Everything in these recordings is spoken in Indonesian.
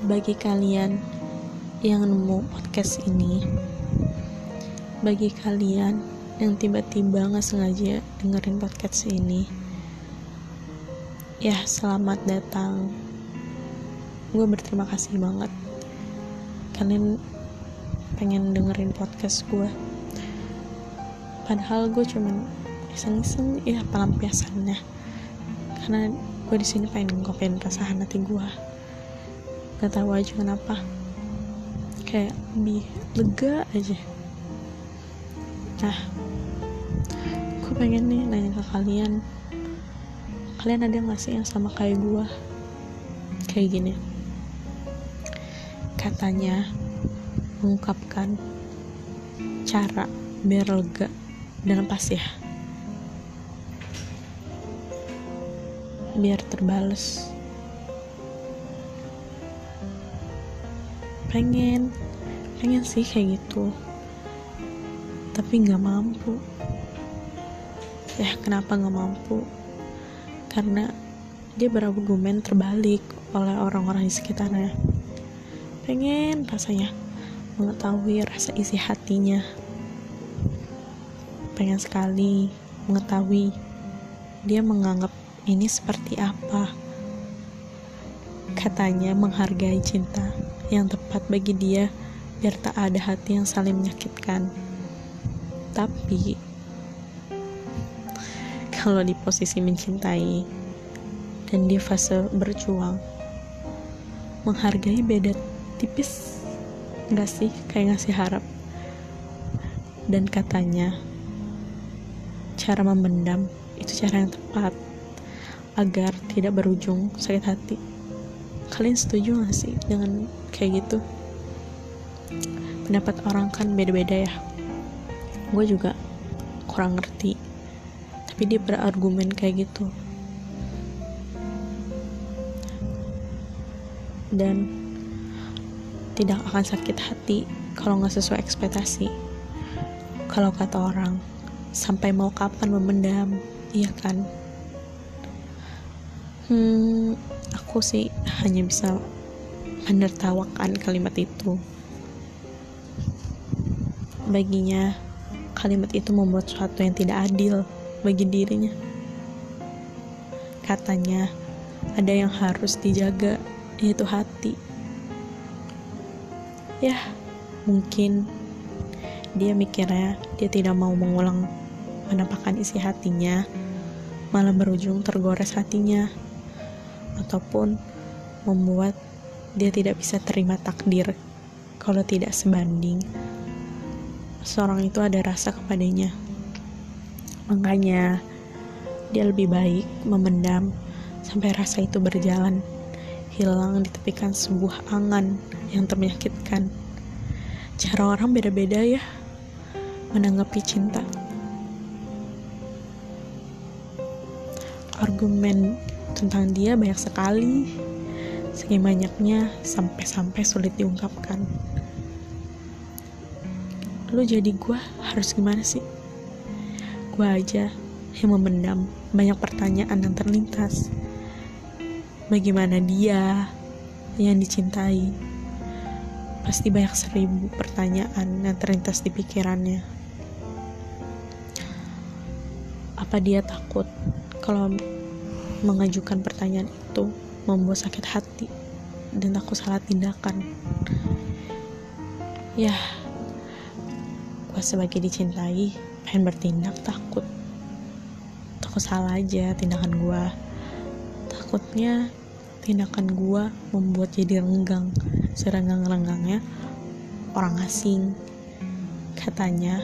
bagi kalian yang nemu podcast ini bagi kalian yang tiba-tiba nggak sengaja dengerin podcast ini ya selamat datang. Gue berterima kasih banget. Kalian pengen dengerin podcast gue padahal gue cuman iseng-iseng ya pelampiasannya. Karena gue di sini pengen ngungkapin perasaan hati gue gak tahu aja kenapa. Kayak lebih lega aja. Nah gue pengen nih nanya ke kalian. Kalian ada gak sih yang sama kayak gue kayak gini. Katanya mengungkapkan cara biar lega dan lepas ya. Biar terbales pengen pengen sih kayak gitu. Tapi nggak mampu. Ya kenapa nggak mampu? Karena dia berargumen terbalik oleh orang-orang di sekitarnya. Pengen rasanya mengetahui rasa isi hatinya. Pengen sekali mengetahui dia menganggap ini seperti apa. Katanya menghargai cinta yang tepat bagi dia biar tak ada hati yang saling menyakitkan. Tapi kalau di posisi mencintai dan di fase berjuang, menghargai beda tipis nggak sih kayak ngasih harap. Dan katanya cara memendam itu cara yang tepat agar tidak berujung sakit hati kalian setuju gak sih dengan kayak gitu? Pendapat orang kan beda-beda ya. Gue juga kurang ngerti tapi dia berargumen kayak gitu. Dan tidak akan sakit hati kalau nggak sesuai ekspektasi. Kalau kata orang sampai mau kapan memendam? Iya kan? Hmm aku sih hanya bisa menertawakan kalimat itu. Baginya kalimat itu membuat sesuatu yang tidak adil bagi dirinya. Katanya ada yang harus dijaga yaitu hati. Ya mungkin dia mikirnya dia tidak mau mengulang menampakkan isi hatinya malah berujung tergores hatinya ataupun membuat dia tidak bisa terima takdir kalau tidak sebanding. Seorang itu ada rasa kepadanya. Makanya dia lebih baik memendam sampai rasa itu berjalan hilang di tepikan sebuah angan yang termenyakitkan. Cara orang beda-beda ya menanggapi cinta. Argumen tentang dia banyak sekali saking banyaknya sampai-sampai sulit diungkapkan. Lu jadi gue harus gimana sih? Gue aja yang memendam banyak pertanyaan yang terlintas. Bagaimana dia yang dicintai? Pasti banyak seribu pertanyaan yang terlintas di pikirannya. Apa dia takut kalau mengajukan pertanyaan itu membuat sakit hati dan aku salah tindakan. Ya gue sebagai dicintai pengen bertindak takut. Takut salah aja tindakan gue takutnya tindakan gue membuat jadi renggang serenggang-renggangnya orang asing. Katanya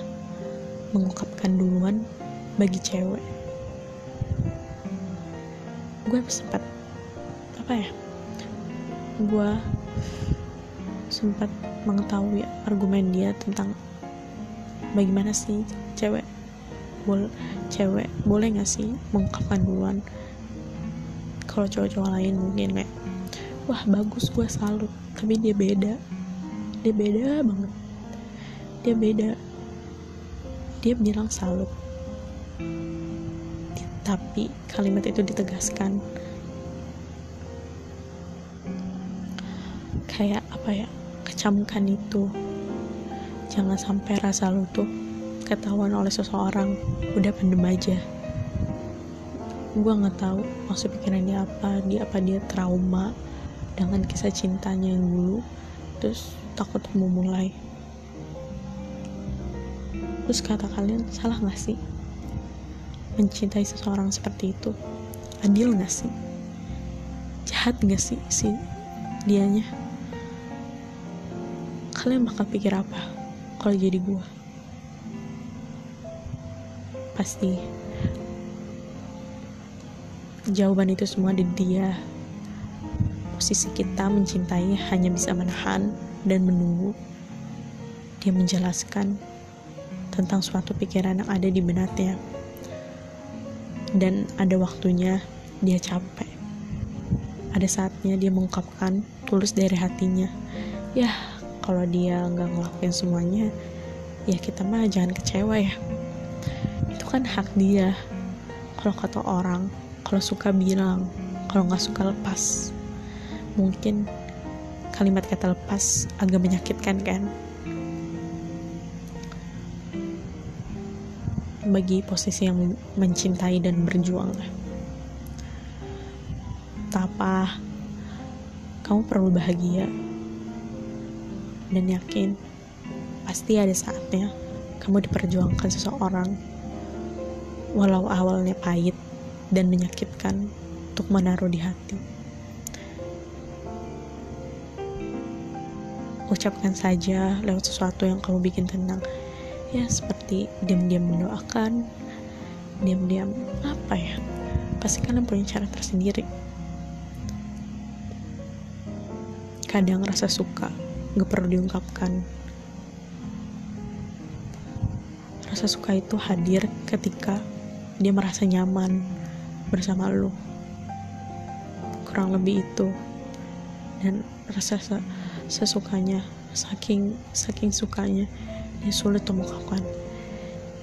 mengungkapkan duluan bagi cewek. Gue sempat apa ya? Gue sempat mengetahui argumen dia tentang bagaimana sih cewek boleh cewek boleh gak sih mengungkapkan duluan kalau cowok-cowok lain mungkin kayak wah bagus gue salut tapi dia beda. Dia beda banget. Dia beda. Dia bilang salut. Tapi kalimat itu ditegaskan kayak apa ya kecamkan itu. Jangan sampai rasa lu tuh ketahuan oleh seseorang. Udah pendem aja. Gue nggak tahu maksud pikiran dia apa dia apa dia trauma dengan kisah cintanya yang dulu terus takut mau mulai. Terus kata kalian salah nggak sih mencintai seseorang seperti itu? Adil nggak sih? Jahat nggak sih si dianya kalian bakal pikir apa kalau jadi gue pasti. Jawaban itu semua di dia. Posisi kita mencintai hanya bisa menahan dan menunggu. Dia menjelaskan tentang suatu pikiran yang ada di benaknya. Dan ada waktunya dia capek. Ada saatnya dia mengungkapkan tulus dari hatinya. Ya kalau dia nggak ngelakuin semuanya ya kita mah jangan kecewa ya. Kan hak dia. Kalau kata orang kalau suka bilang kalau nggak suka lepas. Mungkin kalimat kata lepas agak menyakitkan kan? Bagi posisi yang mencintai dan berjuang. Tapa kamu perlu bahagia dan yakin pasti ada saatnya kamu diperjuangkan seseorang walau awalnya pahit dan menyakitkan untuk menaruh di hati. Ucapkan saja lewat sesuatu yang kamu bikin tenang. Ya, seperti diam-diam mendoakan, diam-diam apa ya? Pasti kalian punya cara tersendiri. Kadang rasa suka gak perlu diungkapkan. Rasa suka itu hadir ketika dia merasa nyaman bersama lo kurang lebih itu. Dan rasa sesukanya saking saking sukanya dia sulit mengungkapkan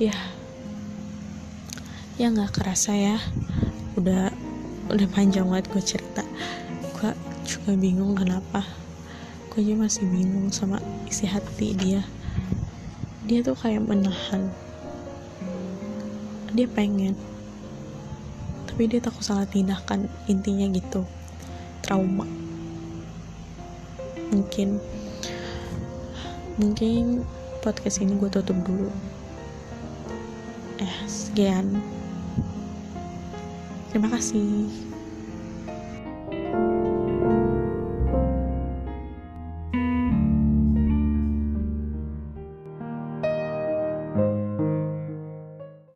ya. Ya nggak kerasa ya. Udah udah panjang banget gue cerita. Gue juga bingung kenapa gue aja masih bingung sama isi hati dia. Dia tuh kayak menahan. Dia pengen tapi dia takut salah tindakan intinya gitu. Trauma. Mungkin mungkin podcast ini gue tutup dulu. Eh sekian. Terima kasih